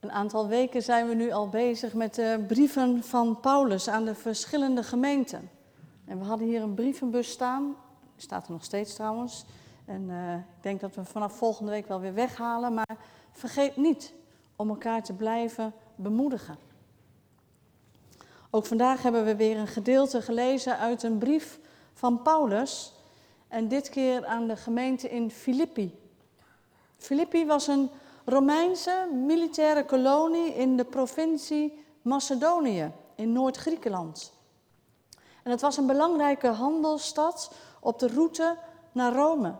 Een aantal weken zijn we nu al bezig met de brieven van Paulus aan de verschillende gemeenten. En we hadden hier een brievenbus staan, staat er nog steeds trouwens. En uh, ik denk dat we vanaf volgende week wel weer weghalen. Maar vergeet niet om elkaar te blijven bemoedigen. Ook vandaag hebben we weer een gedeelte gelezen uit een brief van Paulus. En dit keer aan de gemeente in Filippi. Filippi was een Romeinse militaire kolonie in de provincie Macedonië in Noord-Griekenland. En het was een belangrijke handelsstad op de route naar Rome.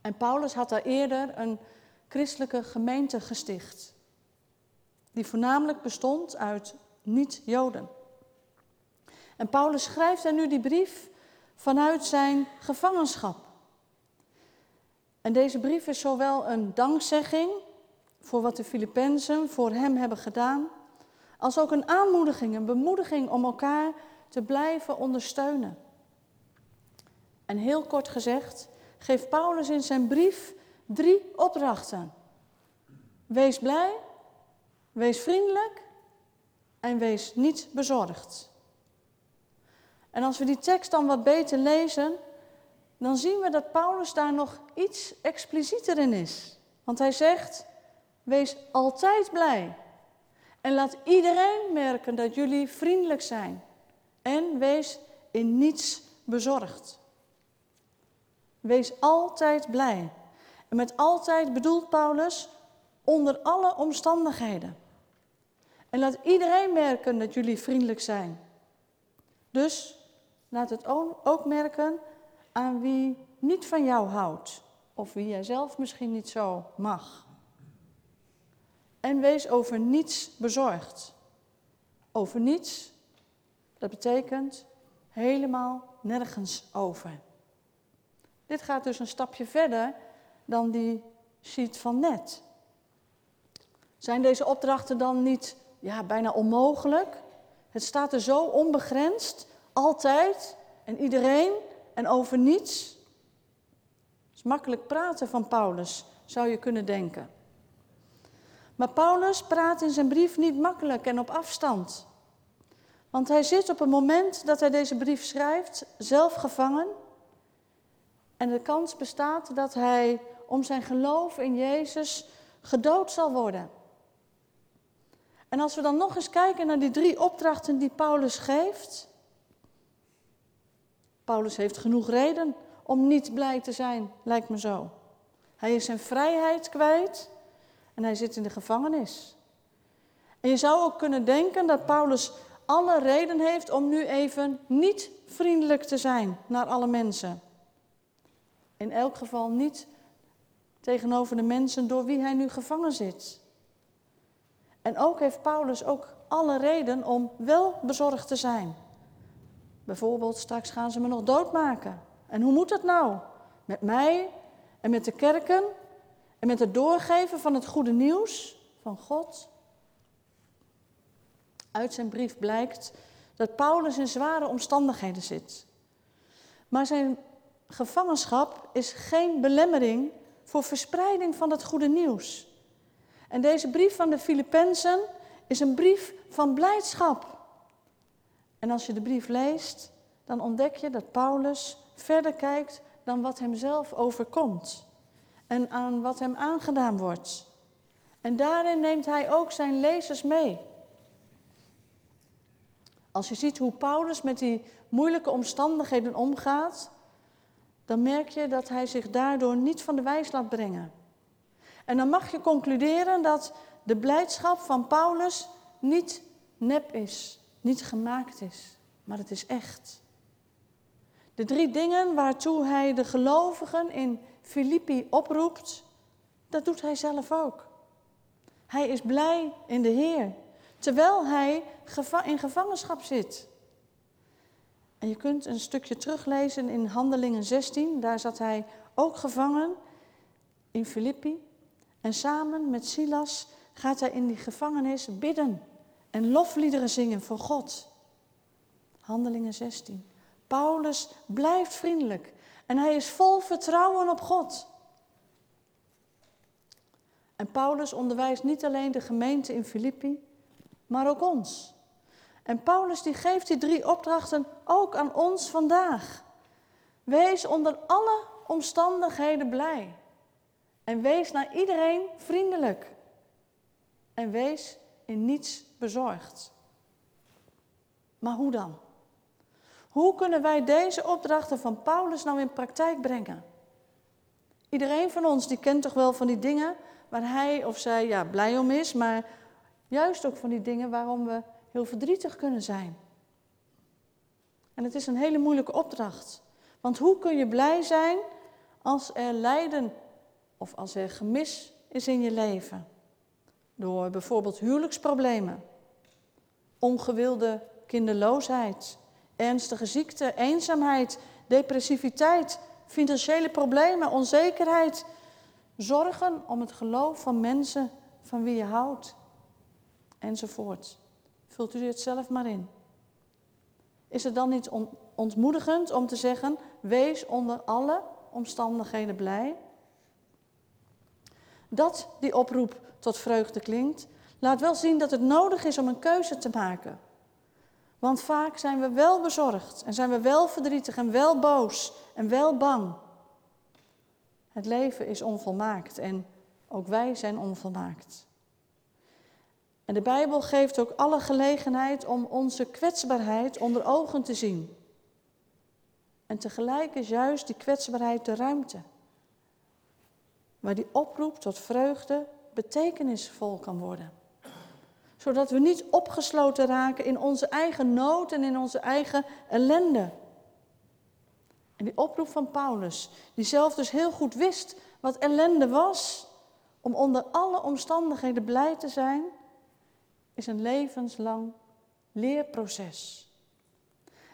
En Paulus had daar eerder een christelijke gemeente gesticht, die voornamelijk bestond uit niet-Joden. En Paulus schrijft daar nu die brief vanuit zijn gevangenschap. En deze brief is zowel een dankzegging voor wat de Filippenzen voor hem hebben gedaan, als ook een aanmoediging, een bemoediging om elkaar te blijven ondersteunen. En heel kort gezegd geeft Paulus in zijn brief drie opdrachten. Wees blij, wees vriendelijk en wees niet bezorgd. En als we die tekst dan wat beter lezen, dan zien we dat Paulus daar nog iets explicieter in is. Want hij zegt: Wees altijd blij. En laat iedereen merken dat jullie vriendelijk zijn. En wees in niets bezorgd. Wees altijd blij. En met altijd bedoelt Paulus onder alle omstandigheden. En laat iedereen merken dat jullie vriendelijk zijn. Dus laat het ook merken aan wie niet van jou houdt, of wie jij zelf misschien niet zo mag. En wees over niets bezorgd. Over niets, dat betekent helemaal nergens over. Dit gaat dus een stapje verder dan die sheet van net. Zijn deze opdrachten dan niet ja, bijna onmogelijk? Het staat er zo onbegrensd, altijd en iedereen en over niets. Het is makkelijk praten van Paulus, zou je kunnen denken. Maar Paulus praat in zijn brief niet makkelijk en op afstand. Want hij zit op het moment dat hij deze brief schrijft zelf gevangen. En de kans bestaat dat hij om zijn geloof in Jezus gedood zal worden. En als we dan nog eens kijken naar die drie opdrachten die Paulus geeft, Paulus heeft genoeg reden om niet blij te zijn, lijkt me zo. Hij is zijn vrijheid kwijt en hij zit in de gevangenis. En je zou ook kunnen denken dat Paulus alle reden heeft om nu even niet vriendelijk te zijn naar alle mensen. In elk geval niet tegenover de mensen door wie hij nu gevangen zit. En ook heeft Paulus ook alle reden om wel bezorgd te zijn. Bijvoorbeeld, straks gaan ze me nog doodmaken. En hoe moet dat nou? Met mij en met de kerken en met het doorgeven van het goede nieuws van God? Uit zijn brief blijkt dat Paulus in zware omstandigheden zit. Maar zijn gevangenschap is geen belemmering voor verspreiding van het goede nieuws. En deze brief van de Filippenzen is een brief van blijdschap. En als je de brief leest, dan ontdek je dat Paulus verder kijkt dan wat hem zelf overkomt en aan wat hem aangedaan wordt. En daarin neemt hij ook zijn lezers mee. Als je ziet hoe Paulus met die moeilijke omstandigheden omgaat, dan merk je dat hij zich daardoor niet van de wijs laat brengen. En dan mag je concluderen dat de blijdschap van Paulus niet nep is niet gemaakt is, maar het is echt. De drie dingen waartoe hij de gelovigen in Filippi oproept, dat doet hij zelf ook. Hij is blij in de Heer, terwijl hij in gevangenschap zit. En je kunt een stukje teruglezen in Handelingen 16, daar zat hij ook gevangen in Filippi. En samen met Silas gaat hij in die gevangenis bidden en lofliederen zingen voor God. Handelingen 16. Paulus blijft vriendelijk en hij is vol vertrouwen op God. En Paulus onderwijst niet alleen de gemeente in Filippi, maar ook ons. En Paulus die geeft die drie opdrachten ook aan ons vandaag. Wees onder alle omstandigheden blij. En wees naar iedereen vriendelijk. En wees in niets bezorgd. Maar hoe dan? Hoe kunnen wij deze opdrachten van Paulus nou in praktijk brengen? Iedereen van ons die kent toch wel van die dingen waar hij of zij ja, blij om is, maar juist ook van die dingen waarom we heel verdrietig kunnen zijn. En het is een hele moeilijke opdracht. Want hoe kun je blij zijn als er lijden of als er gemis is in je leven? Door bijvoorbeeld huwelijksproblemen, ongewilde kinderloosheid, ernstige ziekte, eenzaamheid, depressiviteit, financiële problemen, onzekerheid, zorgen om het geloof van mensen van wie je houdt, enzovoort. Vult u het zelf maar in. Is het dan niet ontmoedigend om te zeggen: wees onder alle omstandigheden blij? Dat die oproep tot vreugde klinkt, laat wel zien dat het nodig is om een keuze te maken. Want vaak zijn we wel bezorgd en zijn we wel verdrietig en wel boos en wel bang. Het leven is onvolmaakt en ook wij zijn onvolmaakt. En de Bijbel geeft ook alle gelegenheid om onze kwetsbaarheid onder ogen te zien. En tegelijk is juist die kwetsbaarheid de ruimte. Waar die oproep tot vreugde betekenisvol kan worden. Zodat we niet opgesloten raken in onze eigen nood en in onze eigen ellende. En die oproep van Paulus, die zelf dus heel goed wist wat ellende was, om onder alle omstandigheden blij te zijn, is een levenslang leerproces.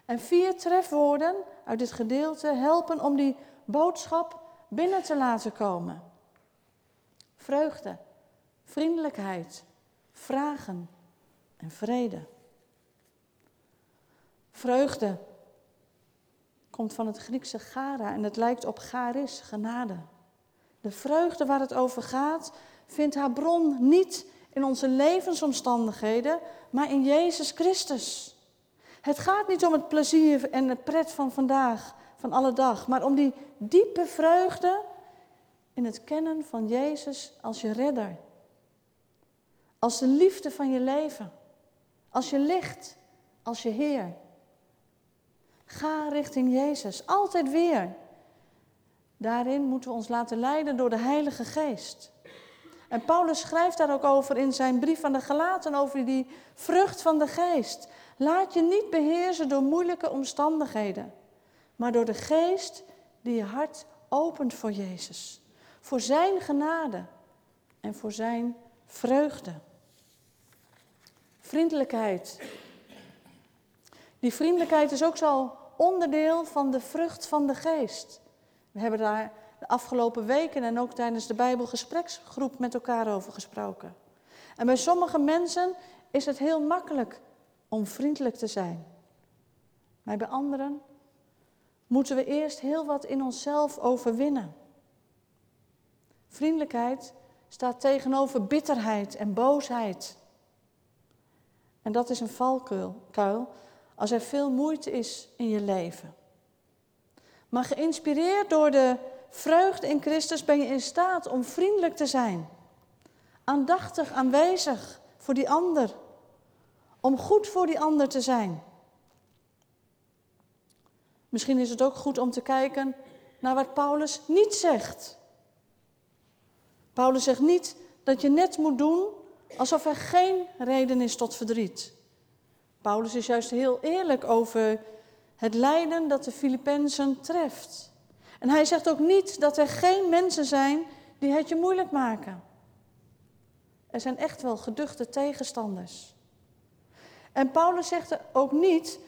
En vier trefwoorden uit dit gedeelte helpen om die boodschap binnen te laten komen. Vreugde, vriendelijkheid, vragen en vrede. Vreugde komt van het Griekse gara en het lijkt op charis, genade. De vreugde waar het over gaat, vindt haar bron niet in onze levensomstandigheden, maar in Jezus Christus. Het gaat niet om het plezier en de pret van vandaag, van alle dag, maar om die diepe vreugde in het kennen van Jezus als je redder. Als de liefde van je leven. Als je licht, als je Heer. Ga richting Jezus, altijd weer. Daarin moeten we ons laten leiden door de Heilige Geest. En Paulus schrijft daar ook over in zijn brief aan de Galaten, over die vrucht van de geest. Laat je niet beheersen door moeilijke omstandigheden, maar door de geest die je hart opent voor Jezus. Voor zijn genade en voor zijn vreugde. Vriendelijkheid. Die vriendelijkheid is ook zo onderdeel van de vrucht van de geest. We hebben daar de afgelopen weken en ook tijdens de Bijbelgespreksgroep met elkaar over gesproken. En bij sommige mensen is het heel makkelijk om vriendelijk te zijn. Maar bij anderen moeten we eerst heel wat in onszelf overwinnen. Vriendelijkheid staat tegenover bitterheid en boosheid. En dat is een valkuil als er veel moeite is in je leven. Maar geïnspireerd door de vreugde in Christus ben je in staat om vriendelijk te zijn. Aandachtig aanwezig voor die ander. Om goed voor die ander te zijn. Misschien is het ook goed om te kijken naar wat Paulus niet zegt. Paulus zegt niet dat je net moet doen alsof er geen reden is tot verdriet. Paulus is juist heel eerlijk over het lijden dat de Filippenzen treft. En hij zegt ook niet dat er geen mensen zijn die het je moeilijk maken. Er zijn echt wel geduchte tegenstanders. En Paulus zegt ook niet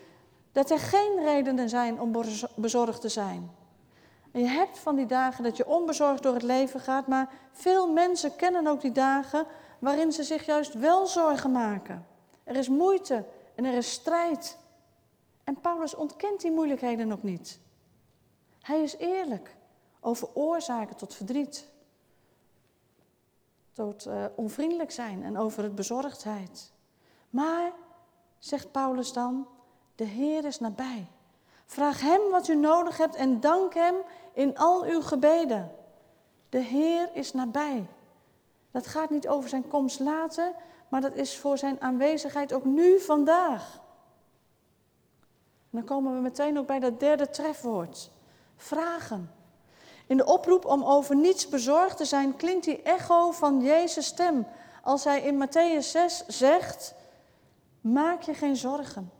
dat er geen redenen zijn om bezorgd te zijn. Je hebt van die dagen dat je onbezorgd door het leven gaat, maar veel mensen kennen ook die dagen waarin ze zich juist wel zorgen maken. Er is moeite en er is strijd. En Paulus ontkent die moeilijkheden ook niet. Hij is eerlijk over oorzaken tot verdriet, tot uh, onvriendelijk zijn en over het bezorgdheid. Maar, zegt Paulus dan, de Heer is nabij. Vraag Hem wat u nodig hebt en dank Hem in al uw gebeden. De Heer is nabij. Dat gaat niet over zijn komst later, maar dat is voor zijn aanwezigheid ook nu, vandaag. Dan komen we meteen ook bij dat derde trefwoord. Vragen. In de oproep om over niets bezorgd te zijn klinkt die echo van Jezus' stem. Als hij in Matthäus 6 zegt, maak je geen zorgen.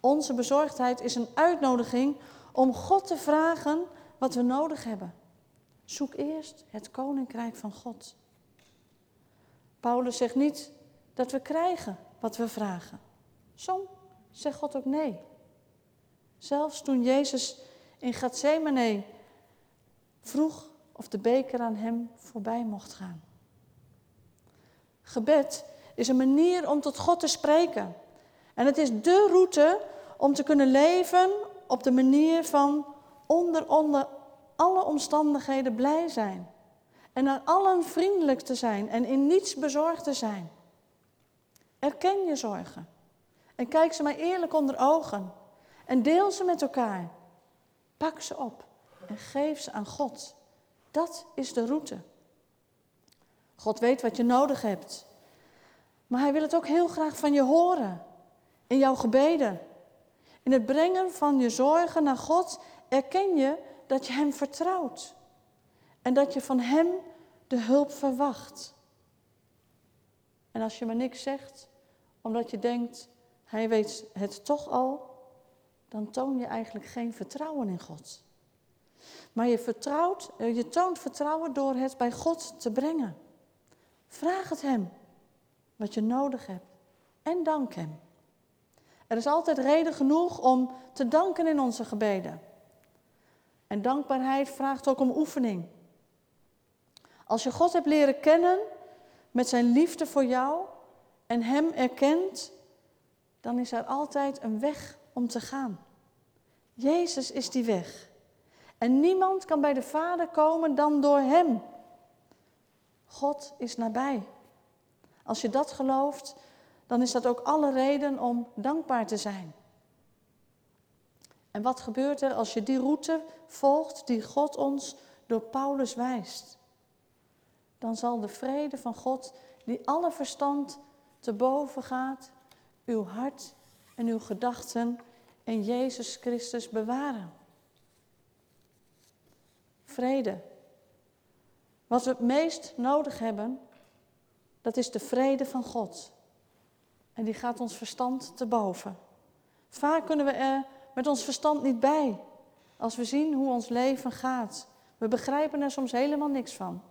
Onze bezorgdheid is een uitnodiging om God te vragen wat we nodig hebben. Zoek eerst het koninkrijk van God. Paulus zegt niet dat we krijgen wat we vragen. Soms zegt God ook nee. Zelfs toen Jezus in Gethsemane vroeg of de beker aan hem voorbij mocht gaan. Gebed is een manier om tot God te spreken. En het is de route om te kunnen leven op de manier van onder, onder alle omstandigheden blij zijn. En naar allen vriendelijk te zijn en in niets bezorgd te zijn. Erken je zorgen. En kijk ze maar eerlijk onder ogen. En deel ze met elkaar. Pak ze op en geef ze aan God. Dat is de route. God weet wat je nodig hebt. Maar hij wil het ook heel graag van je horen. In jouw gebeden. In het brengen van je zorgen naar God erken je dat je Hem vertrouwt. En dat je van Hem de hulp verwacht. En als je maar niks zegt, omdat je denkt, Hij weet het toch al, dan toon je eigenlijk geen vertrouwen in God. Maar je, vertrouwt, eh, je toont vertrouwen door het bij God te brengen. Vraag het Hem wat je nodig hebt en dank Hem. Er is altijd reden genoeg om te danken in onze gebeden. En dankbaarheid vraagt ook om oefening. Als je God hebt leren kennen met zijn liefde voor jou en Hem erkent, dan is er altijd een weg om te gaan. Jezus is die weg. En niemand kan bij de Vader komen dan door Hem. God is nabij. Als je dat gelooft, dan is dat ook alle reden om dankbaar te zijn. En wat gebeurt er als je die route volgt die God ons door Paulus wijst? Dan zal de vrede van God, die alle verstand te boven gaat, uw hart en uw gedachten in Jezus Christus bewaren. Vrede. Wat we het meest nodig hebben, dat is de vrede van God. En die gaat ons verstand te boven. Vaak kunnen we er met ons verstand niet bij. Als we zien hoe ons leven gaat. We begrijpen er soms helemaal niks van.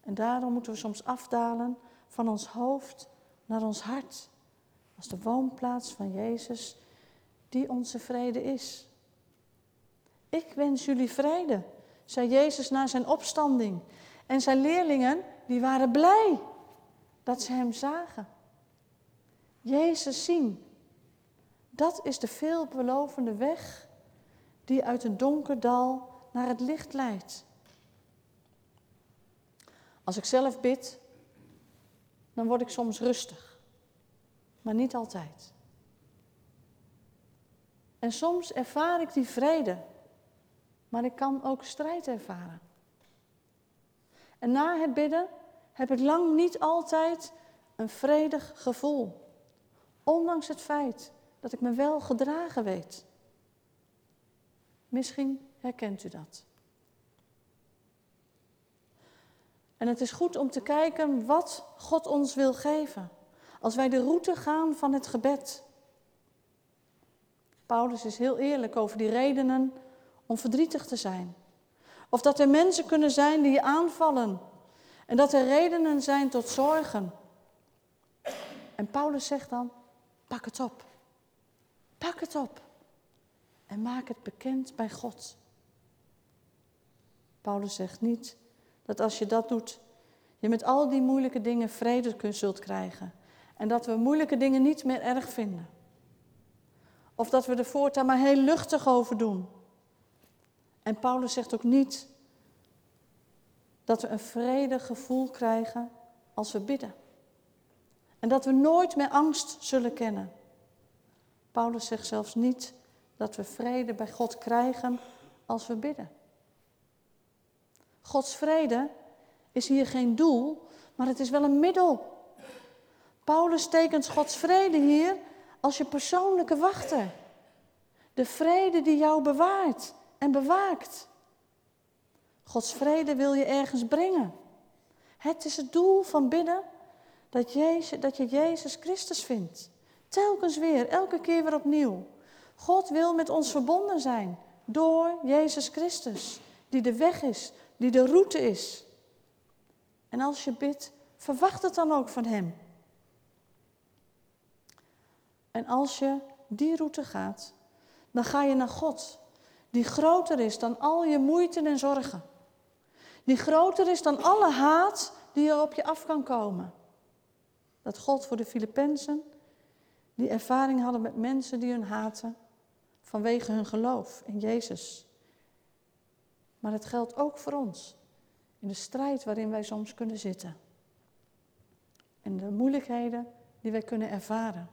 En daarom moeten we soms afdalen van ons hoofd naar ons hart. Als de woonplaats van Jezus, die onze vrede is. Ik wens jullie vrede, zei Jezus na zijn opstanding. En zijn leerlingen, die waren blij dat ze hem zagen. Jezus zien. Dat is de veelbelovende weg die uit een donker dal naar het licht leidt. Als ik zelf bid, dan word ik soms rustig, maar niet altijd. En soms ervaar ik die vrede, maar ik kan ook strijd ervaren. En na het bidden heb ik lang niet altijd een vredig gevoel. Ondanks het feit dat ik me wel gedragen weet. Misschien herkent u dat. En het is goed om te kijken wat God ons wil geven. Als wij de route gaan van het gebed. Paulus is heel eerlijk over die redenen om verdrietig te zijn. Of dat er mensen kunnen zijn die je aanvallen. En dat er redenen zijn tot zorgen. En Paulus zegt dan, Pak het op. Pak het op. En maak het bekend bij God. Paulus zegt niet dat als je dat doet, je met al die moeilijke dingen vrede zult krijgen. En dat we moeilijke dingen niet meer erg vinden. Of dat we er voortaan maar heel luchtig over doen. En Paulus zegt ook niet dat we een vredig gevoel krijgen als we bidden. En dat we nooit meer angst zullen kennen. Paulus zegt zelfs niet dat we vrede bij God krijgen als we bidden. Gods vrede is hier geen doel, maar het is wel een middel. Paulus tekent Gods vrede hier als je persoonlijke wachter. De vrede die jou bewaart en bewaakt. Gods vrede wil je ergens brengen. Het is het doel van bidden dat, dat je Jezus Christus vindt. Telkens weer, elke keer weer opnieuw. God wil met ons verbonden zijn door Jezus Christus, die de weg is, die de route is. En als je bidt, verwacht het dan ook van Hem. En als je die route gaat, dan ga je naar God, die groter is dan al je moeite en zorgen. Die groter is dan alle haat die er op je af kan komen. Dat God voor de Filippenzen, die ervaring hadden met mensen die hun haten vanwege hun geloof in Jezus. Maar het geldt ook voor ons, in de strijd waarin wij soms kunnen zitten. En de moeilijkheden die wij kunnen ervaren.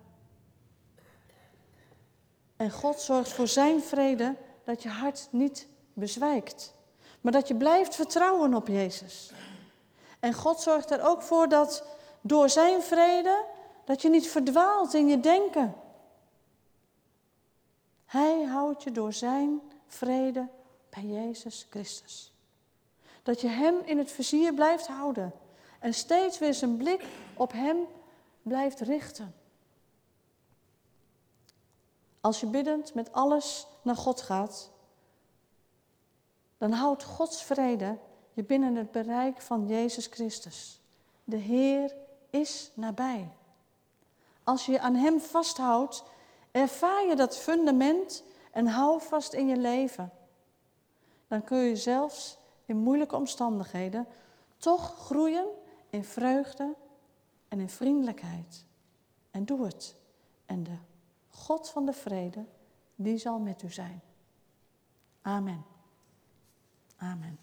En God zorgt voor zijn vrede dat je hart niet bezwijkt, maar dat je blijft vertrouwen op Jezus. En God zorgt er ook voor dat door zijn vrede, dat je niet verdwaalt in je denken. Hij houdt je door zijn vrede bij Jezus Christus. Dat je Hem in het vizier blijft houden en steeds weer zijn blik op Hem blijft richten. Als je biddend met alles naar God gaat, dan houdt Gods vrede je binnen het bereik van Jezus Christus. De Heer is nabij. Als je aan Hem vasthoudt, ervaar je dat fundament en hou vast in je leven. Dan kun je zelfs in moeilijke omstandigheden toch groeien in vreugde en in vriendelijkheid. En doe het. En de God van de vrede, die zal met u zijn. Amen. Amen.